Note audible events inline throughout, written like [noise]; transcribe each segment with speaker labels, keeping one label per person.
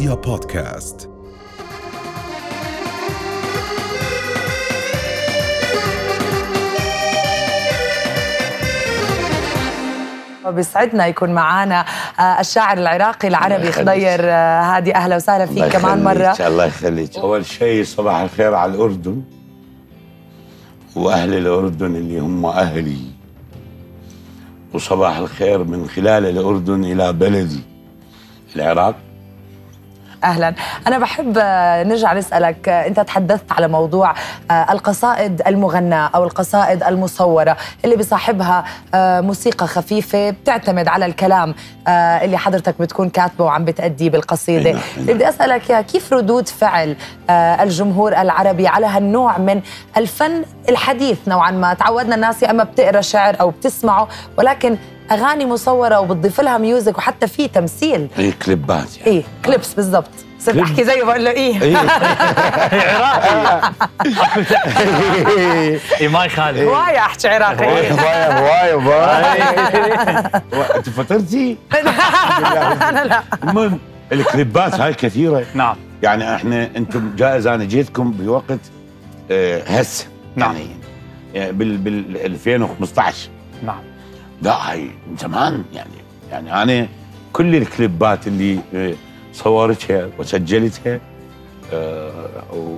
Speaker 1: رؤيا بودكاست.
Speaker 2: بيسعدنا يكون معنا آه، الشاعر العراقي العربي. خضير آه، هادي. أهلا وسهلا فيك كمان
Speaker 3: مرة. الله يخليك. أول شيء صباح الخير على الأردن وأهل الأردن اللي هم أهلي. وصباح الخير من خلال الأردن إلى بلدي العراق.
Speaker 2: أهلا. أنا بحب آه، نرجع نسألك آه، أنت تحدثت على موضوع آه، القصائد المغناه أو القصائد المصورة اللي بصاحبها موسيقى خفيفة بتعتمد على الكلام اللي حضرتك بتكون كاتبه وعم بتأديه بالقصيدة.
Speaker 3: أي نعم، أي نعم.
Speaker 2: بدي أسألك يا كيف ردود فعل الجمهور العربي على هالنوع من الفن الحديث نوعا ما؟ تعودنا الناس يا إما بتقرأ شعر أو بتسمعه ولكن أغاني مصورة وبتضيف لها music وحتى في تمثيل.
Speaker 3: هي كليبات يعني.
Speaker 2: إيه clips بالضبط. صرت
Speaker 3: كليب.
Speaker 2: أحكي زيه بقول له إيه.
Speaker 3: إيه. [laughs] [laughs]
Speaker 4: اي ما يخالف. [laughs]
Speaker 2: هواية أحكي عراقي.
Speaker 3: هواية هواية هواية أنت فطرتي؟
Speaker 2: أنا لا
Speaker 3: المهم الكليبات هاي كثيرة.
Speaker 4: نعم.
Speaker 3: يعني إحنا أنتم جائز أنا جيتكم بوقت آه، هسه.
Speaker 4: نعم.
Speaker 3: يعني يعني بال بال 2015
Speaker 4: نعم.
Speaker 3: لا هاي من زمان يعني يعني أنا كل الكليبات اللي آه، صورتها وسجلتها آه،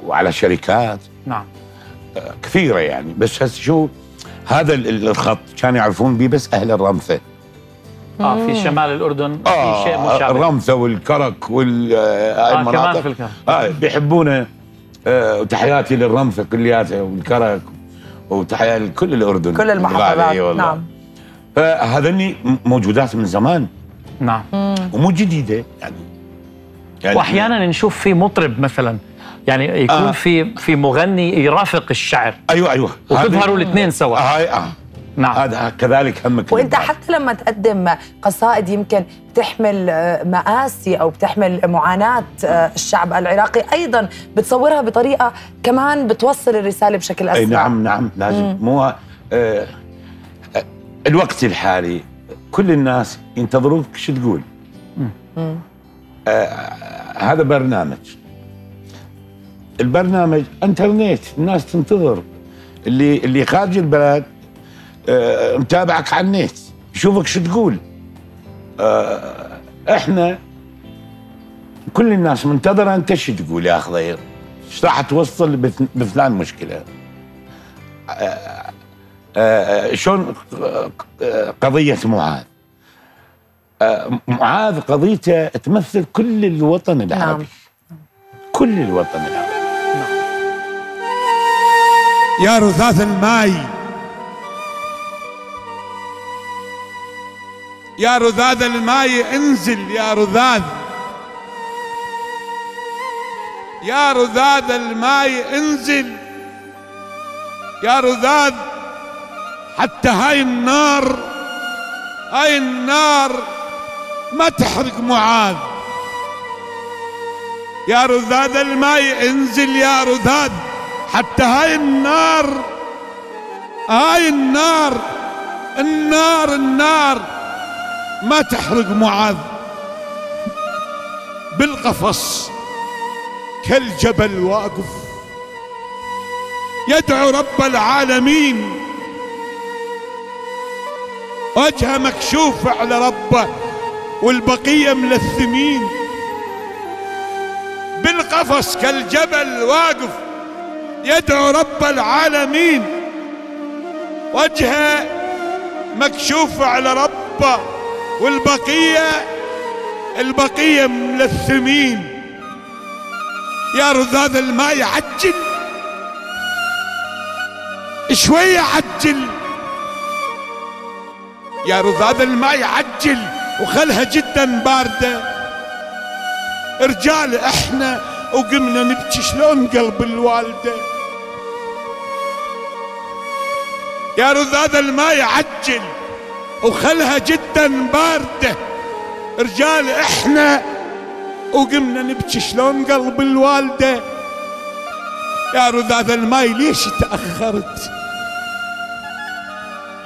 Speaker 3: وعلى شركات.
Speaker 4: نعم.
Speaker 3: آه، كثيرة يعني. بس هسه شو هذا ال- ال- الخط كانوا يعرفون به بس أهل الرمثة.
Speaker 4: آه في شمال الأردن في شيء مشابه.
Speaker 3: الرمثة والكرك وال آه،
Speaker 4: آه
Speaker 3: المناطق.
Speaker 4: كمان في الكرك.
Speaker 3: آه بيحبونه. آه وتحياتي للرمثة كلياتها والكرك وتحياتي لكل الأردن.
Speaker 2: كل المحافظات. نعم.
Speaker 3: فهذني موجودات من زمان.
Speaker 4: نعم.
Speaker 3: ومو جديدة يعني, يعني
Speaker 4: وأحيانا نشوف في مطرب مثلا يعني يكون
Speaker 3: آه.
Speaker 4: في في مغني يرافق الشعر.
Speaker 3: أيوة أيوة.
Speaker 4: وتظهروا الاثنين سوا.
Speaker 3: هاي آه.
Speaker 4: نعم.
Speaker 3: هذا كذلك هم وإنت.
Speaker 2: حتى لما تقدم قصائد يمكن بتحمل آه، مآسي أو بتحمل معاناة آه، الشعب العراقي أيضا بتصورها بطريقة كمان بتوصل الرسالة بشكل أسرع.
Speaker 3: اي نعم نعم لازم. مو آه آه، الوقت الحالي كل الناس ينتظروك شو تقول.
Speaker 2: مم.
Speaker 3: آه هذا برنامج. البرنامج انترنت الناس تنتظر. اللي اللي خارج البلد آه متابعك على النت يشوفك شو تقول. آه إحنا كل الناس منتظرة انت شو تقول يا خضير إيش راح توصل بفلان مشكلة؟ آه، شلون آه، قضية معاذ؟ آه، معاذ قضيته تمثل كل الوطن العربي. كل الوطن العربي.
Speaker 5: يا رذاذ الماي. يا رذاذ الماي انزل يا رذاذ يا رذاذ الماي انزل. يا رذاذ حتى هاي النار هاي النار ما تحرق معاذ. يا رذاذ الماي انزل يا رذاذ حتى هاي النار هاي النار النار النار ما تحرق معاذ. بالقفص كالجبل واقف. يدعو رب العالمين وجهه مكشوف على ربه والبقية ملثمين. بالقفص كالجبل واقف يدعو رب العالمين. وجهه مكشوف على ربه والبقية البقية ملثمين. يا رذاذ الماء عجل شوية عجل. يا رذاذ الماء عجل وخلها جدا باردة. رجال إحنا وقمنا نبكي شلون قلب الوالدة؟ يا رذاذ الماء عجل وخلها جدا باردة. رجال إحنا وقمنا نبكي شلون قلب الوالدة؟ يا رذاذ الماي ليش تأخرت؟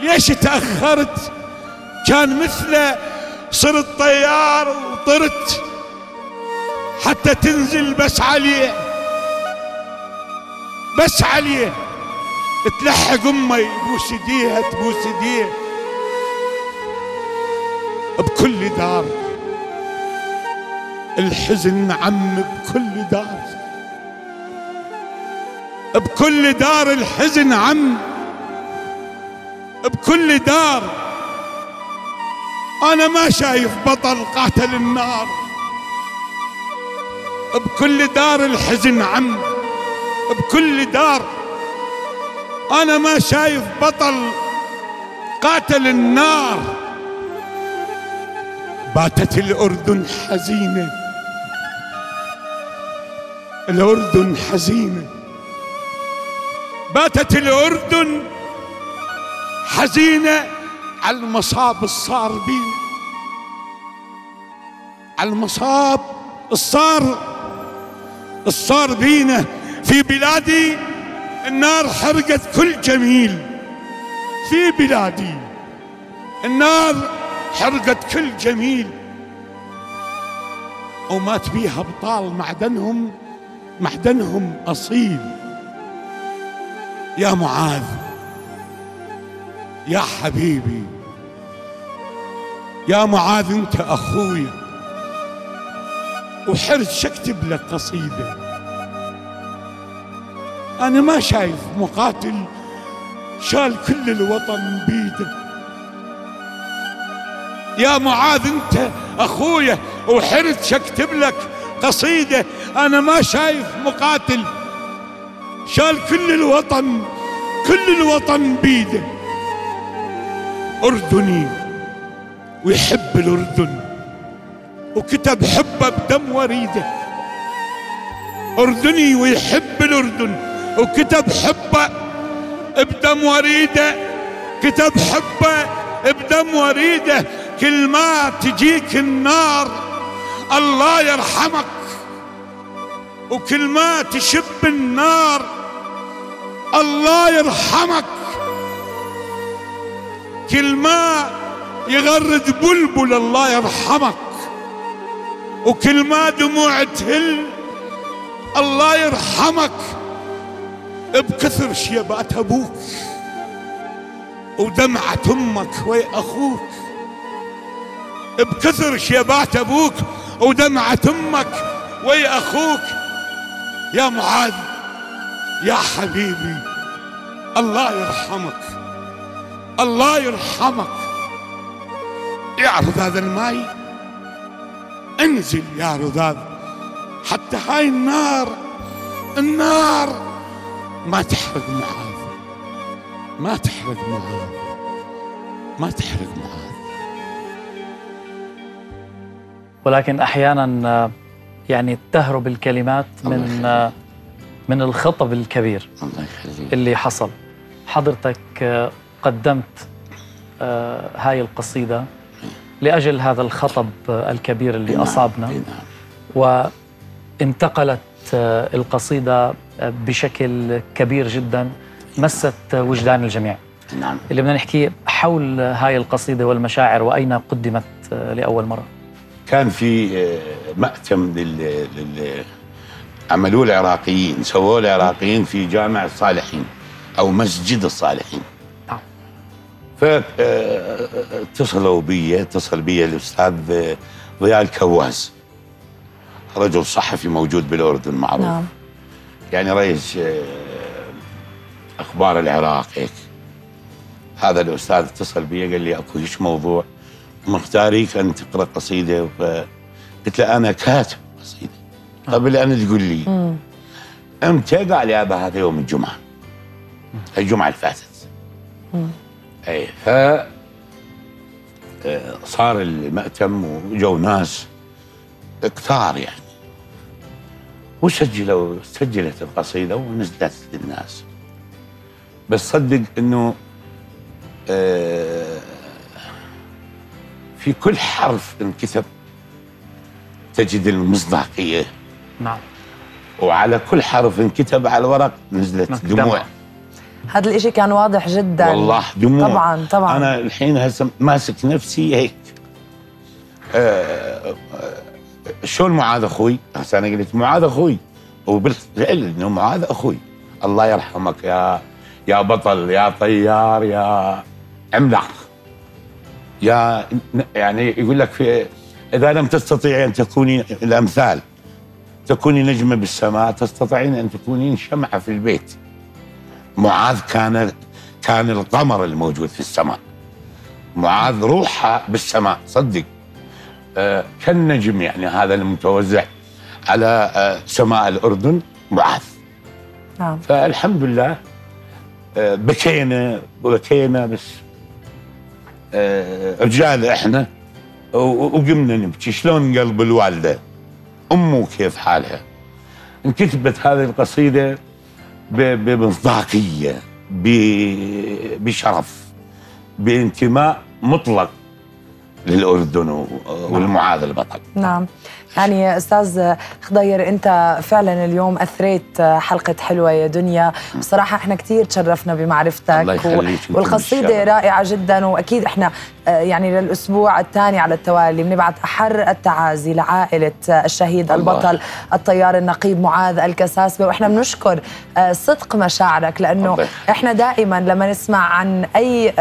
Speaker 5: ليش تأخرت؟ كان مثله صرت طيار وطرت حتى تنزل بس عليه. بس عليه. تلحق أمي تبوس إيديها تبوس ايديه بكل دار. الحزن عم بكل دار. بكل دار الحزن عم بكل دار. أنا ما شايف بطل قاتل النار. بكل دار الحزن عم بكل دار أنا ما شايف بطل قاتل النار. باتت الأردن حزينة الأردن حزينة. باتت الأردن حزينة على المصاب الصار بينا على المصاب الصار الصار بينا في بلادي. النار حرقت كل جميل في بلادي. النار حرقت كل جميل. ومات بيها ابطال معدنهم معدنهم أصيل. يا معاذ يا حبيبي يا معاذ انت اخويا وحرج اكتب لك قصيدة. أنا ما شايف مقاتل شال كل الوطن بيده. يا معاذ انت اخويا وحرج اكتب لك قصيدة. أنا ما شايف مقاتل شال كل الوطن كل الوطن بيده. أردني ويحب الأردن وكتب حبه بدم وريده. أردني ويحب الأردن وكتب حبه بدم وريده. كتب حبه بدم وريده كل ما تجيك النار الله يرحمك. وكل ما تشب النار الله يرحمك. كل ما يغرد بلبل الله يرحمك. وكل ما دموع تهل الله يرحمك. بكثر شيبات أبوك ودمعة أمك وي أخوك بكثر شيبات أبوك ودمعة أمك وي أخوك يا معاذ يا حبيبي الله يرحمك الله يرحمك. اعرض هذا الماي انزل يا رذاذ حتى هاي النار النار ما تحرق معاذ. ما تحرق معاذ. ما تحرق معاذ.
Speaker 4: ولكن أحيانا آه، يعني تهرب الكلمات من. آه، من الخطب الكبير
Speaker 3: الله يخليك.
Speaker 4: اللي حصل. حضرتك آه، قدمت هاي القصيدة. لأجل هذا الخطب الكبير اللي
Speaker 3: نعم،
Speaker 4: أصابنا
Speaker 3: نعم.
Speaker 4: وانتقلت آه، القصيدة آه، بشكل كبير جدا مست وجدان الجميع
Speaker 3: نعم
Speaker 4: اللي بدنا نحكي حول هاي القصيدة والمشاعر وأين قدمت آه، لأول مرة
Speaker 3: كان في مأتم لل, لل... عملوه العراقيين سووه العراقيين في جامع الصالحين أو مسجد الصالحين. فاتصلوا بي اتصل بي الأستاذ ضياء الكواز. رجل صحفي موجود بالأردن معروف.
Speaker 2: نعم.
Speaker 3: يعني رئيس آه، أخبار العراق هيك. هذا الأستاذ اتصل بي قال لي أكو هيك موضوع. مختاريك أن تقرأ قصيدة فقلت له أنا كاتب قصيدة. قبل أن تقول لي. أمتى؟ قال يابا هذا يوم الجمعة. الجمعة اللي فاتت. أي. ف آه، صار المأتم وجو ناس كثار يعني. وسجلوا سجلت القصيدة ونزلت للناس. بس صدق إنه آه، في كل حرف انكتب تجد المصداقية.
Speaker 4: نعم.
Speaker 3: وعلى كل حرف انكتب على الورق نزلت
Speaker 4: نعم،
Speaker 3: دموع.
Speaker 2: هذا الإشي كان واضح جدا.
Speaker 3: والله دموع.
Speaker 2: طبعا طبعا.
Speaker 3: أنا الحين هسه ماسك نفسي هيك. آه، آه،
Speaker 5: شلون معاذ أخوي؟ هسه أنا قلت معاذ أخوي. وبالفعل إنه معاذ أخوي. الله يرحمك يا يا بطل يا طيار يا عملاق. يا يعني يقول لك في إذا لم تستطيعي أن تكوني الأمثال تكوني نجمة بالسماء تستطيعين أن تكونين شمعة في البيت. معاذ كان كان القمر الموجود في السماء. معاذ روحها بالسماء صدق. آه كالنجم يعني هذا المتوزع على آه سماء الأردن معاذ.
Speaker 2: نعم.
Speaker 5: فالحمد لله آه بكينا بكينا بس آه رجال إحنا وقمنا نبكي. شلون قلب الوالدة؟ أمه كيف حالها؟ انكتبت هذه القصيدة بمصداقيه بشرف بانتماء مطلق للأردن و- والمعاذ البطل.
Speaker 2: نعم. يعني أستاذ خضير أنت فعلا اليوم أثريت حلقة حلوة يا دنيا بصراحة إحنا كثير تشرفنا بمعرفتك
Speaker 5: الله يخليك، والقصيدة.
Speaker 2: رائعة جدا وأكيد إحنا آه، يعني للأسبوع الثاني على التوالي بنبعث أحر التعازي لعائلة آه، الشهيد
Speaker 5: الله.
Speaker 2: البطل الطيار النقيب معاذ الكساسبه وإحنا بنشكر آه، صدق مشاعرك لأنه
Speaker 5: الله.
Speaker 2: إحنا دائما لما نسمع عن أي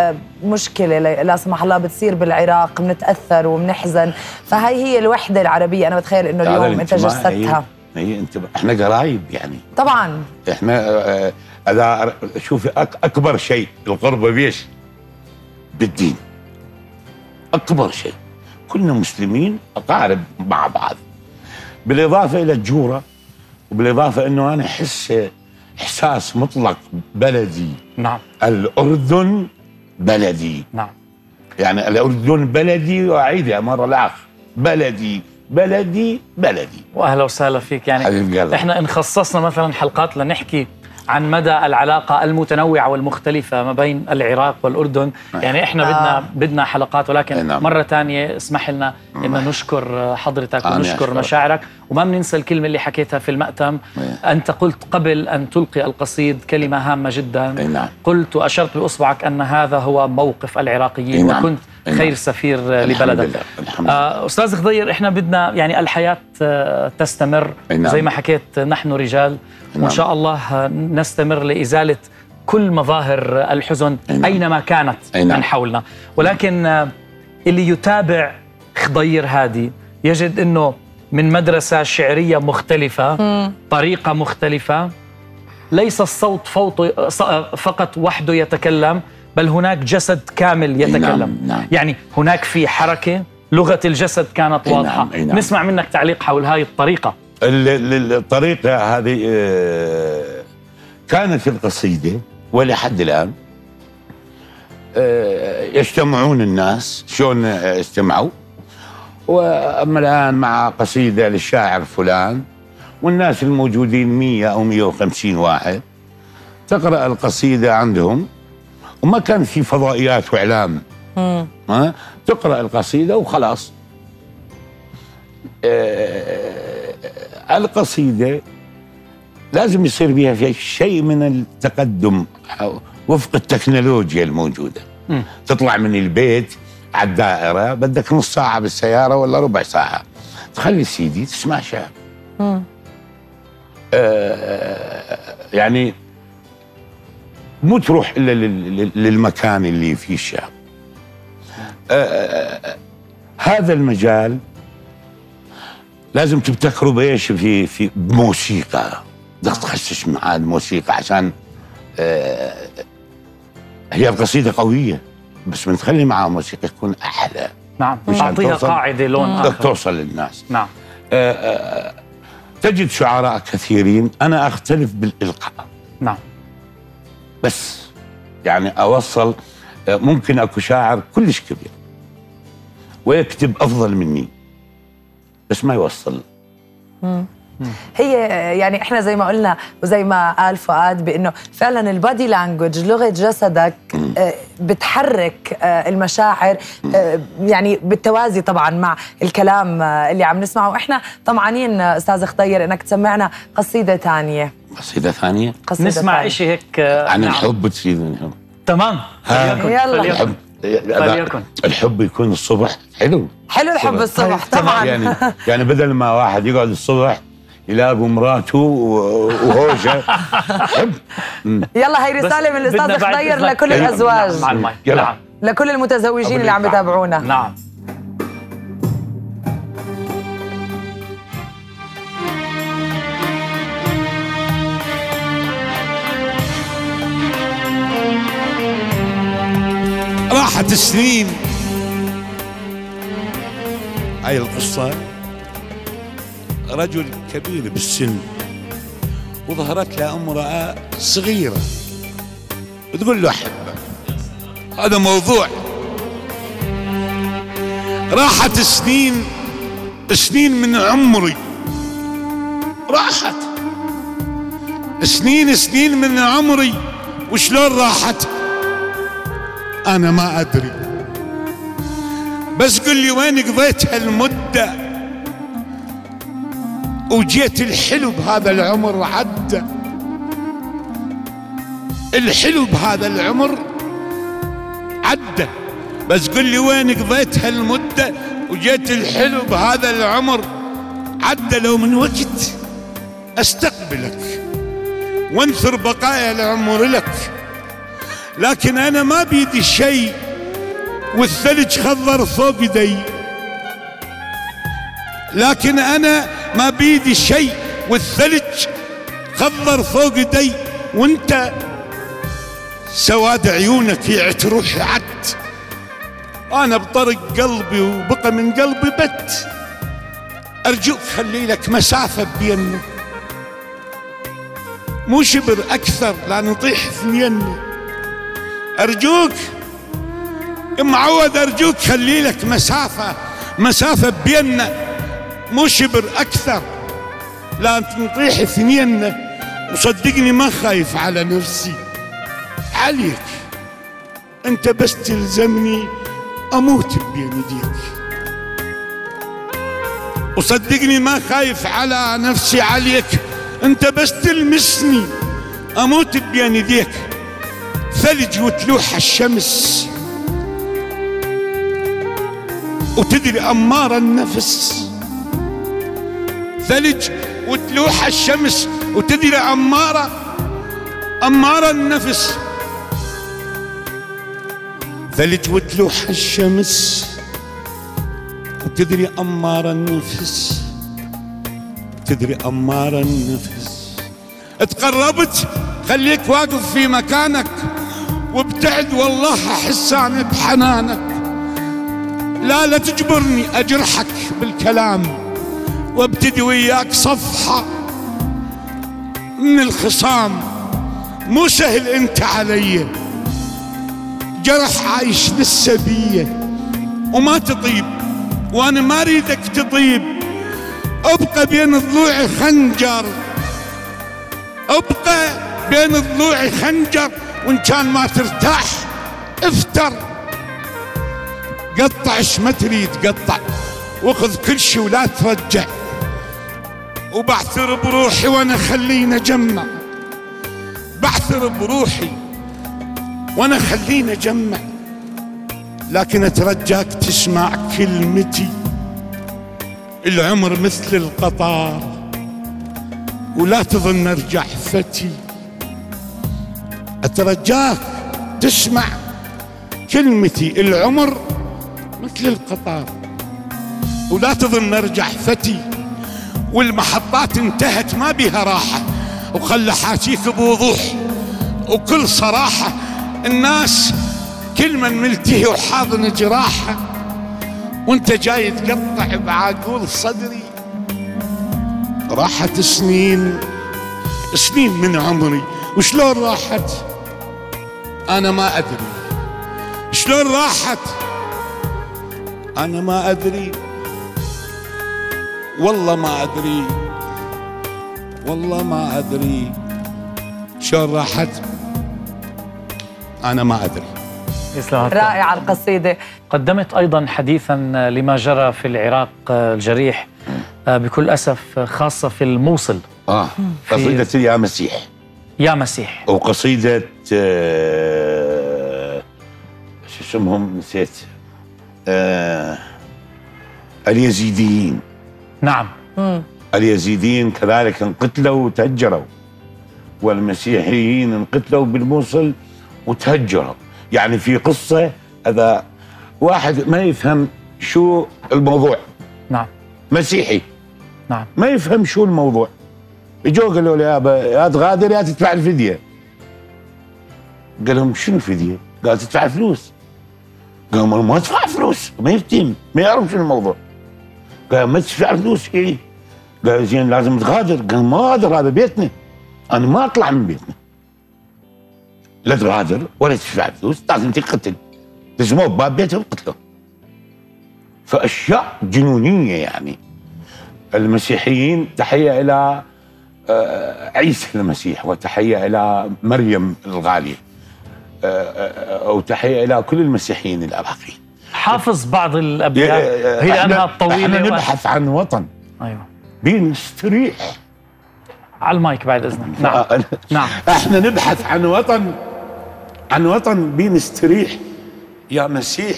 Speaker 2: مشكلة لا- سمح الله بتصير بالعراق بنتأثر وبنحزن فهي هي الوحدة العربية أنا بتخيل
Speaker 5: إنه
Speaker 2: اليوم
Speaker 5: أنت
Speaker 2: جسدتها.
Speaker 5: هي, انت إحنا قرايب يعني.
Speaker 2: طبعا.
Speaker 5: إحنا آه، إذا شوفي أك أكبر شيء القربه بيش؟ بالدين. أكبر شيء. كلنا مسلمين أقارب مع بعض. بالإضافة إلى الجورة وبالإضافة إنه أنا أحس إحساس مطلق بلدي.
Speaker 4: نعم.
Speaker 5: الأردن بلدي.
Speaker 4: نعم.
Speaker 5: يعني الأردن بلدي وأعيدها مرة الآخر بلدي. بلدي بلدي
Speaker 4: وأهلا وسهلا فيك يعني
Speaker 5: حبيب.
Speaker 4: إحنا إن خصصنا مثلا حلقات لنحكي عن مدى العلاقة المتنوعة والمختلفة ما بين العراق والأردن يعني إحنا بدنا بدنا حلقات ولكن
Speaker 5: نعم.
Speaker 4: مرة ثانية اسمح لنا ان نشكر حضرتك
Speaker 5: أنا
Speaker 4: ونشكر
Speaker 5: أشكرك.
Speaker 4: مشاعرك وما بننسى الكلمة اللي حكيتها في المأتم
Speaker 5: إيه.
Speaker 4: أنت قلت قبل أن تلقي القصيد كلمة هامة جدا
Speaker 5: نعم.
Speaker 4: قلت وأشرت بأصبعك أن هذا هو موقف العراقيين
Speaker 5: نعم.
Speaker 4: وكنت
Speaker 5: نعم.
Speaker 4: خير سفير
Speaker 5: الحمد
Speaker 4: لبلدك
Speaker 5: لله، الحمد لله.
Speaker 4: آه، أستاذ خضير إحنا بدنا يعني الحياة آه، تستمر
Speaker 5: نعم.
Speaker 4: زي ما حكيت نحن رجال وإن
Speaker 5: نعم.
Speaker 4: شاء الله آه، نستمر لإزالة كل مظاهر الحزن
Speaker 5: أي نعم.
Speaker 4: أينما كانت
Speaker 5: أي نعم.
Speaker 4: من حولنا ولكن آه، اللي يتابع خضير هادي يجد إنه من مدرسة شعرية مختلفة طريقة مختلفة ليس الصوت فوت فقط وحده يتكلم بل هناك جسد كامل
Speaker 5: نعم،
Speaker 4: يتكلم
Speaker 5: نعم.
Speaker 4: يعني هناك في حركة لغة الجسد كانت
Speaker 5: نعم، نعم.
Speaker 4: نسمع منك تعليق حول هاي الطريقة
Speaker 5: ال- ال- الطريقة هذه آه، كانت القصيدة ولحد الآن آه، يجتمعون الناس. شلون استمعوا وأما الآن مع قصيدة للشاعر فلان والناس الموجودين 100 أو 150 واحد تقرأ القصيدة عندهم. وما كان في فضائيات وإعلام. ها؟ تقرأ القصيدة وخلاص. آه، القصيدة لازم يصير بها في شيء من التقدم وفق التكنولوجيا الموجودة.
Speaker 4: مم.
Speaker 5: تطلع من البيت على الدائرة بدك نص ساعة بالسيارة ولا ربع ساعة. تخلي السيدي تسمع شعر. آه، يعني مو تروح إلا لل- لل- للمكان اللي فيه الشعر آه، هذا المجال لازم تبتكروا بإيش؟ في في بموسيقى بدك تخشش مع الموسيقى عشان آه، هي القصيده قوية بس من تخلي معها موسيقى تكون أحلى.
Speaker 4: نعم تعطيها قاعدة لون
Speaker 5: بدك
Speaker 4: آخر.
Speaker 5: توصل للناس.
Speaker 4: نعم.
Speaker 5: آه، آه، تجد شعراء كثيرين أنا أختلف بالإلقاء.
Speaker 4: نعم.
Speaker 5: بس يعني أوصل آه، ممكن أكو شاعر كلش كبير ويكتب أفضل مني بس ما يوصل.
Speaker 2: هي يعني إحنا زي ما قلنا وزي ما قال فؤاد بإنه فعلا البادي لانجوج لغة جسدك آه، بتحرك آه، المشاعر آه، يعني بالتوازي طبعا مع الكلام اللي عم نسمعه. وإحنا طمعانين أستاذ خضير إنك تسمعنا. قصيدة ثانية.
Speaker 5: قصيدة ثانية؟
Speaker 2: قصيدة
Speaker 4: نسمع. شيء هيك
Speaker 5: عن
Speaker 4: نعم.
Speaker 5: الحب تفيد الحب
Speaker 4: تمام
Speaker 2: يلا.
Speaker 5: الحب
Speaker 4: فليكن.
Speaker 3: الحب يكون الصبح حلو.
Speaker 2: حلو الحب الصبح
Speaker 4: طيب،
Speaker 2: طبعا.
Speaker 3: يعني يعني بدل ما واحد يقعد الصبح يلاقوا مراته و- وهوجة. حب [laughs] مم.
Speaker 2: يلا هي رساله من
Speaker 4: الأستاذ
Speaker 2: خضير لكل
Speaker 4: كلمة.
Speaker 2: الأزواج.
Speaker 4: نعم، مع المايك.
Speaker 3: يلا.
Speaker 4: نعم.
Speaker 2: لكل المتزوجين اللي عم
Speaker 4: نعم.
Speaker 2: يتابعونا.
Speaker 4: نعم.
Speaker 5: راحت سنين هاي القصة. رجل كبير بالسن وظهرت له امرأة صغيرة. وتقول له أحبك. هذا موضوع. راحت سنين سنين من عمري. راحت. سنين سنين من عمري. وشلون راحت؟ أنا ما أدري. بس قل لي وين قضيت هالمده وجيت الحلو بهذا العمر عدى الحلو بهذا العمر عدى بس قل لي وين قضيت هالمدة وجيت الحلو بهذا العمر عدى لو من وقت أستقبلك وانثر بقايا العمر لك. لكن أنا ما بيدي شيء والثلج خضر فوق يدي. لكن أنا ما بيدي شيء والثلج خضر فوق يدي وانت سواد عيونك يعت روحي عد أنا بطرق قلبي وبقى من قلبي بت. أرجوك خلي لك مسافة بيننا مو شبر أكثر لا نطيح اثنين. أرجوك معود أرجوك خلي لك مسافة مسافة بيننا مو شبر أكثر. لا نطيح اثنين وصدقني ما خايف على نفسي. عليك. أنت بس تلزمني أموت بين يديك وصدقني ما خايف على نفسي. عليك. أنت بس تلمسني أموت بين يديك ثلج وتلوح الشمس. وتدري أمار النفس. ثلج وتلوح الشمس وتدري أمارة أمار النفس. ثلج وتلوح الشمس وتدري أمار النفس. تدري أمار النفس. تقربت خليك واقف في مكانك وابتعد والله أحس أنا بحنانك. لا لا تجبرني أجرحك بالكلام. وابتدي وياك صفحة من الخصام. مو سهل انت علي. جرح عايش لسه بيه وما تطيب. وأنا ما أريدك تطيب. أبقى بين ضلوعي خنجر. أبقى بين ضلوعي خنجر. وإن كان ما ترتاح افتر. قطع إيش ما تريد قطع. واخذ كل شيء ولا ترجع. وبعثر بروحي وانا خلينا اجمع بعثر بروحي. وانا خلينا اجمع لكن اترجاك تسمع كلمتي. العمر مثل القطار ولا تظن ارجع فتي. اترجاك تسمع كلمتي. العمر مثل القطار ولا تظن ارجع فتي. والمحطات انتهت ما بها راحة. وخل حاجيك بوضوح. وكل صراحة الناس كل من ملتهي وحاضن جراحة وانت جاي تقطع بعقول صدري. راحت سنين سنين من عمري. وشلون راحت؟ أنا ما أدري. شلون راحت؟ أنا ما أدري. والله ما أدري والله ما أدري شلون راحت. أنا ما أدري.
Speaker 4: يسلم عليك.
Speaker 2: رائعة القصيدة.
Speaker 4: قدمت أيضا حديثا لما جرى في العراق الجريح بكل أسف خاصة في الموصل.
Speaker 3: آه قصيدة يا مسيح.
Speaker 4: يا مسيح.
Speaker 3: وقصيدة آه، شو اسمهم؟ نسيت. آه اليزيديين.
Speaker 4: نعم.
Speaker 3: اليزيديين كذلك انقتلوا وتهجروا. والمسيحيين انقتلوا بالموصل وتهجروا. يعني في قصة هذا واحد ما يفهم شو الموضوع.
Speaker 4: نعم.
Speaker 3: مسيحي.
Speaker 4: نعم.
Speaker 3: ما يفهم شو الموضوع. اجوا قالوا له يابا يا تغادر يا تدفع الفدية. قال لهم شنو الفدية؟ قال تدفع فلوس. قالوا ما ما ادفع فلوس ما يفتهم ما يعرف شنو الموضوع. قال ما تدفع فلوس إيه قال زين لازم تغادر. قال ما أقدر هذا بيتنا. أنا ما أطلع من بيتنا. لا تغادر ولا تدفع فلوس لازم تقتل. لزموه بباب بيته وقتلوه فأشياء جنونية يعني. المسيحيين تحية إلى آه، عيسى المسيح وتحية إلى مريم الغالية. آه، آه، وتحيه إلى كل المسيحيين العراقيين.
Speaker 4: حافظ بعض الأبيات. هي لأنها طويلة
Speaker 3: إحنا
Speaker 4: و-
Speaker 3: نبحث عن وطن.
Speaker 4: أيوه.
Speaker 3: بنستريح.
Speaker 4: على المايك بعد إذنك. نعم.
Speaker 3: آه،
Speaker 4: نعم.
Speaker 3: إحنا نبحث عن وطن عن وطن بنستريح. يا مسيح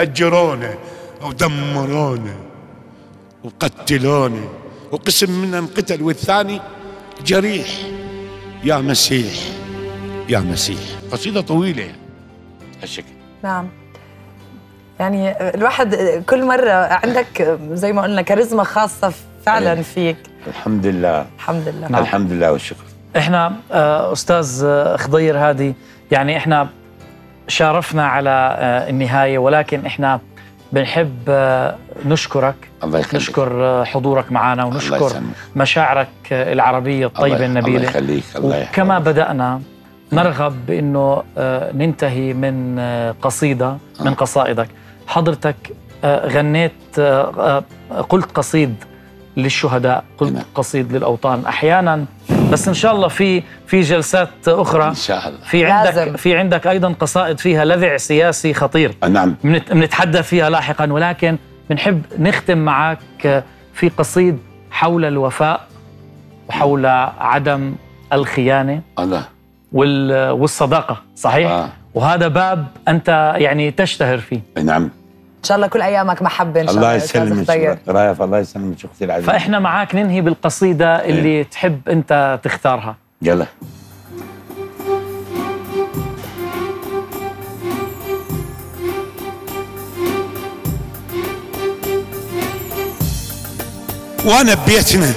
Speaker 5: هجرونا ودمرونا وقتلونا وقسم منهم قتل والثاني جريح. يا مسيح يا مسيح. قصيدة طويلة. يعني.
Speaker 3: هالشكل.
Speaker 2: نعم. يعني الواحد كل مرة عندك زي ما قلنا كاريزما خاصة فعلا
Speaker 3: أيه.
Speaker 2: فيك.
Speaker 3: الحمد لله.
Speaker 2: الحمد لله.
Speaker 4: نعم.
Speaker 3: الحمد لله والشكر.
Speaker 4: إحنا آه، أستاذ آه، خضير هادي يعني إحنا شارفنا على آه، النهاية ولكن إحنا بنحب نشكرك.
Speaker 3: الله يخليك.
Speaker 4: نشكر حضورك معنا ونشكر. مشاعرك العربية الطيبة
Speaker 3: الله-
Speaker 4: النبيلة.
Speaker 3: الله يخليك الله يحفظك.
Speaker 4: وكما بدأنا نرغب بإنه آه، ننتهي من قصيدة من قصائدك. حضرتك آه، غنيت آه، آه، قلت قصيد للشهداء قلت
Speaker 3: نعم.
Speaker 4: قصيد للأوطان. أحيانا بس إن شاء الله في في جلسات أخرى.
Speaker 3: إن شاء الله.
Speaker 4: في عندك
Speaker 2: لازم.
Speaker 4: في عندك أيضا قصائد فيها لذع سياسي خطير.
Speaker 3: نعم.
Speaker 4: بنت- بنتحدث فيها لاحقا. ولكن بنحب نختم معك في قصيد حول الوفاء وحول عدم الخيانة
Speaker 3: الله.
Speaker 4: وال- والصداقة صحيح؟
Speaker 3: آه.
Speaker 4: وهذا باب أنت يعني تشتهر فيه.
Speaker 3: نعم.
Speaker 2: إن شاء الله كل أيامك محبة إن شاء الله
Speaker 3: يسلمك. رايف الله. يسلمك أختي العزيزه
Speaker 4: فإحنا معاك ننهي بالقصيدة اللي تحب أنت تختارها.
Speaker 3: يلا.
Speaker 5: وأنا ببيتنا.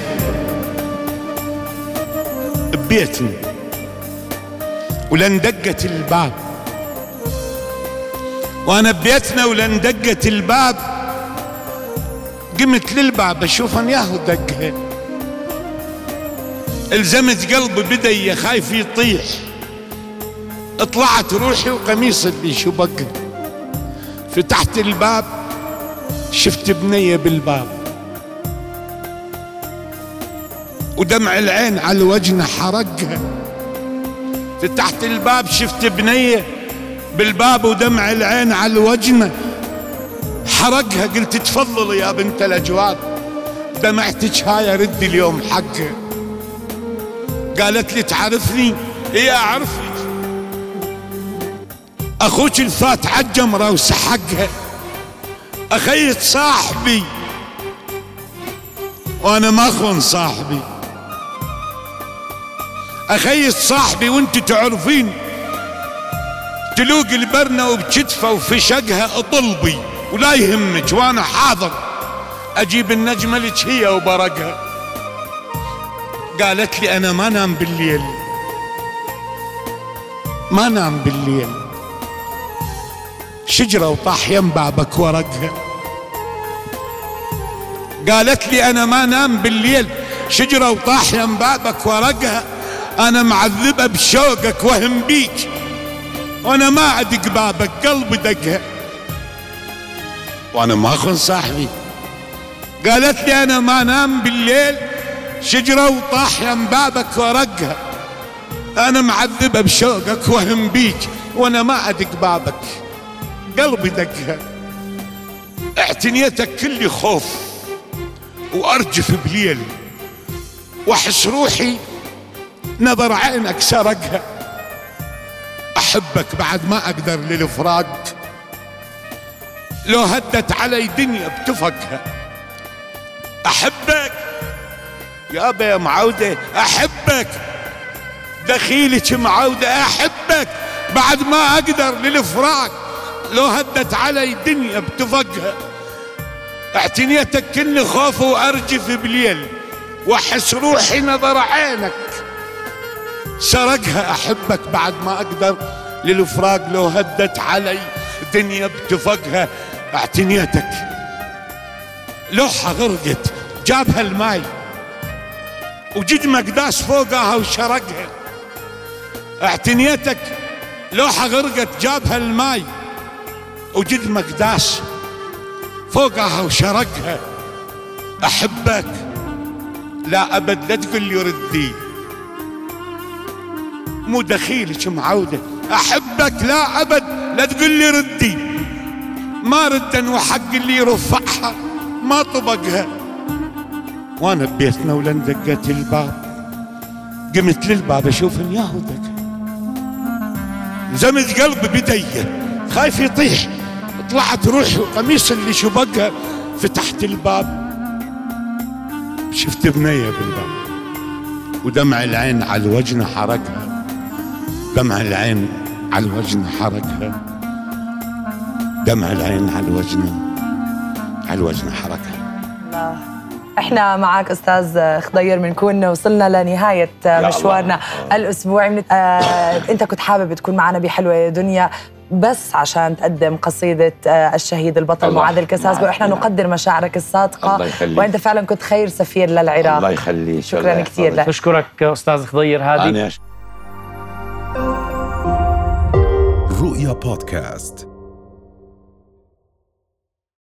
Speaker 5: ببيتنا. ولن دقت الباب. وانا ببيتنا ولن دقت الباب قمت للباب أشوف أن ياهو دقها الزمت قلبي بدأ يا خايف يطيح. طلعت روحي وقميص اللي شو بقى. فتحت الباب شفت بنية بالباب. ودمع العين على وجهنا حرقها. فتحت الباب شفت بنية بالباب ودمع العين على وجهنا حرقها قلت تفضل يا بنت الأجواد. دمعتك هاي رد اليوم حقها قالت لي تعرفني؟ هي أعرفك. أخوك الفات عالجمرة وسحقها أخيت صاحبي. وأنا ما أخون صاحبي. اخيس صاحبي وأنت تعرفين. تلوق البرنة وبكتفه وفي شقها أطلبي ولا يهمك وأنا حاضر. أجيب النجمة لك هي وبرقها. قالت لي أنا ما نام بالليل. ما نام بالليل. شجرة وطاح يم بابك ورقها. قالت لي أنا ما نام بالليل. شجرة وطاح يم بابك ورقها. أنا معذبة بشوقك وهم بيك. وأنا ما أدق بابك قلبي دقها وأنا ما أخون صاحبي. قالت لي أنا ما نام بالليل شجرة وطاح يم بابك ورقها. أنا معذبة بشوقك وهم بيك وأنا ما أدق بابك. قلبي دقها اعتنيتك كل خوف وأرجف بليل وأحس روحي نظر عينك سرقها. أحبك بعد ما أقدر للفراق لو هدت علي دنيا بتفقها. أحبك يا معودة أحبك. دخيلك معودة أحبك بعد ما أقدر للفراق لو هدت علي دنيا بتفقها. اعتنيتك كل خوف وأرجف بليل وأحس روحي نظر عينك. سرقها أحبك بعد ما أقدر. للفراق لو هدت علي دنيا بتفقها اعتنيتك لوحة غرقت جابها الماي. وجد مقداس فوقها وشرقها. اعتنيتك لوحة غرقت جابها الماي. وجد مقداس فوقها وشرقها. أحبك. لا أبد لا تقول لي ردي. مو دخيلك معودة. أحبك لا أبد لا تقول لي ردي. ما ردا وحق اللي يرفعها ما طبقها. وأنا ببيتنا ولن دقت الباب. قمت للباب أشوف الياهو دق زمت قلبي بدي خايف يطيح. طلعت روحي وقميص اللي شبقها فتحت الباب. شفت بنية بالباب. ودمع العين على الوجن حركها دمع العين على الوجن حركها دمع العين على الوجن على الوجن حركها
Speaker 2: الله. إحنا معك أستاذ خضير بنكون وصلنا لنهاية مشوارنا الاسبوعي من... آه، أنت كنت حابب تكون معنا بحلوة يا دنيا بس عشان تقدم قصيدة آه، الشهيد البطل معاذ الكساس
Speaker 3: معك.
Speaker 2: وإحنا نقدر مشاعرك الصادقة
Speaker 3: الله يخليك.
Speaker 2: وأنت فعلا كنت خير سفير للعراق
Speaker 3: الله يخليك
Speaker 2: شكراً كثير. لك.
Speaker 4: بشكرك أستاذ خضير هادي
Speaker 1: رؤيا بودكاست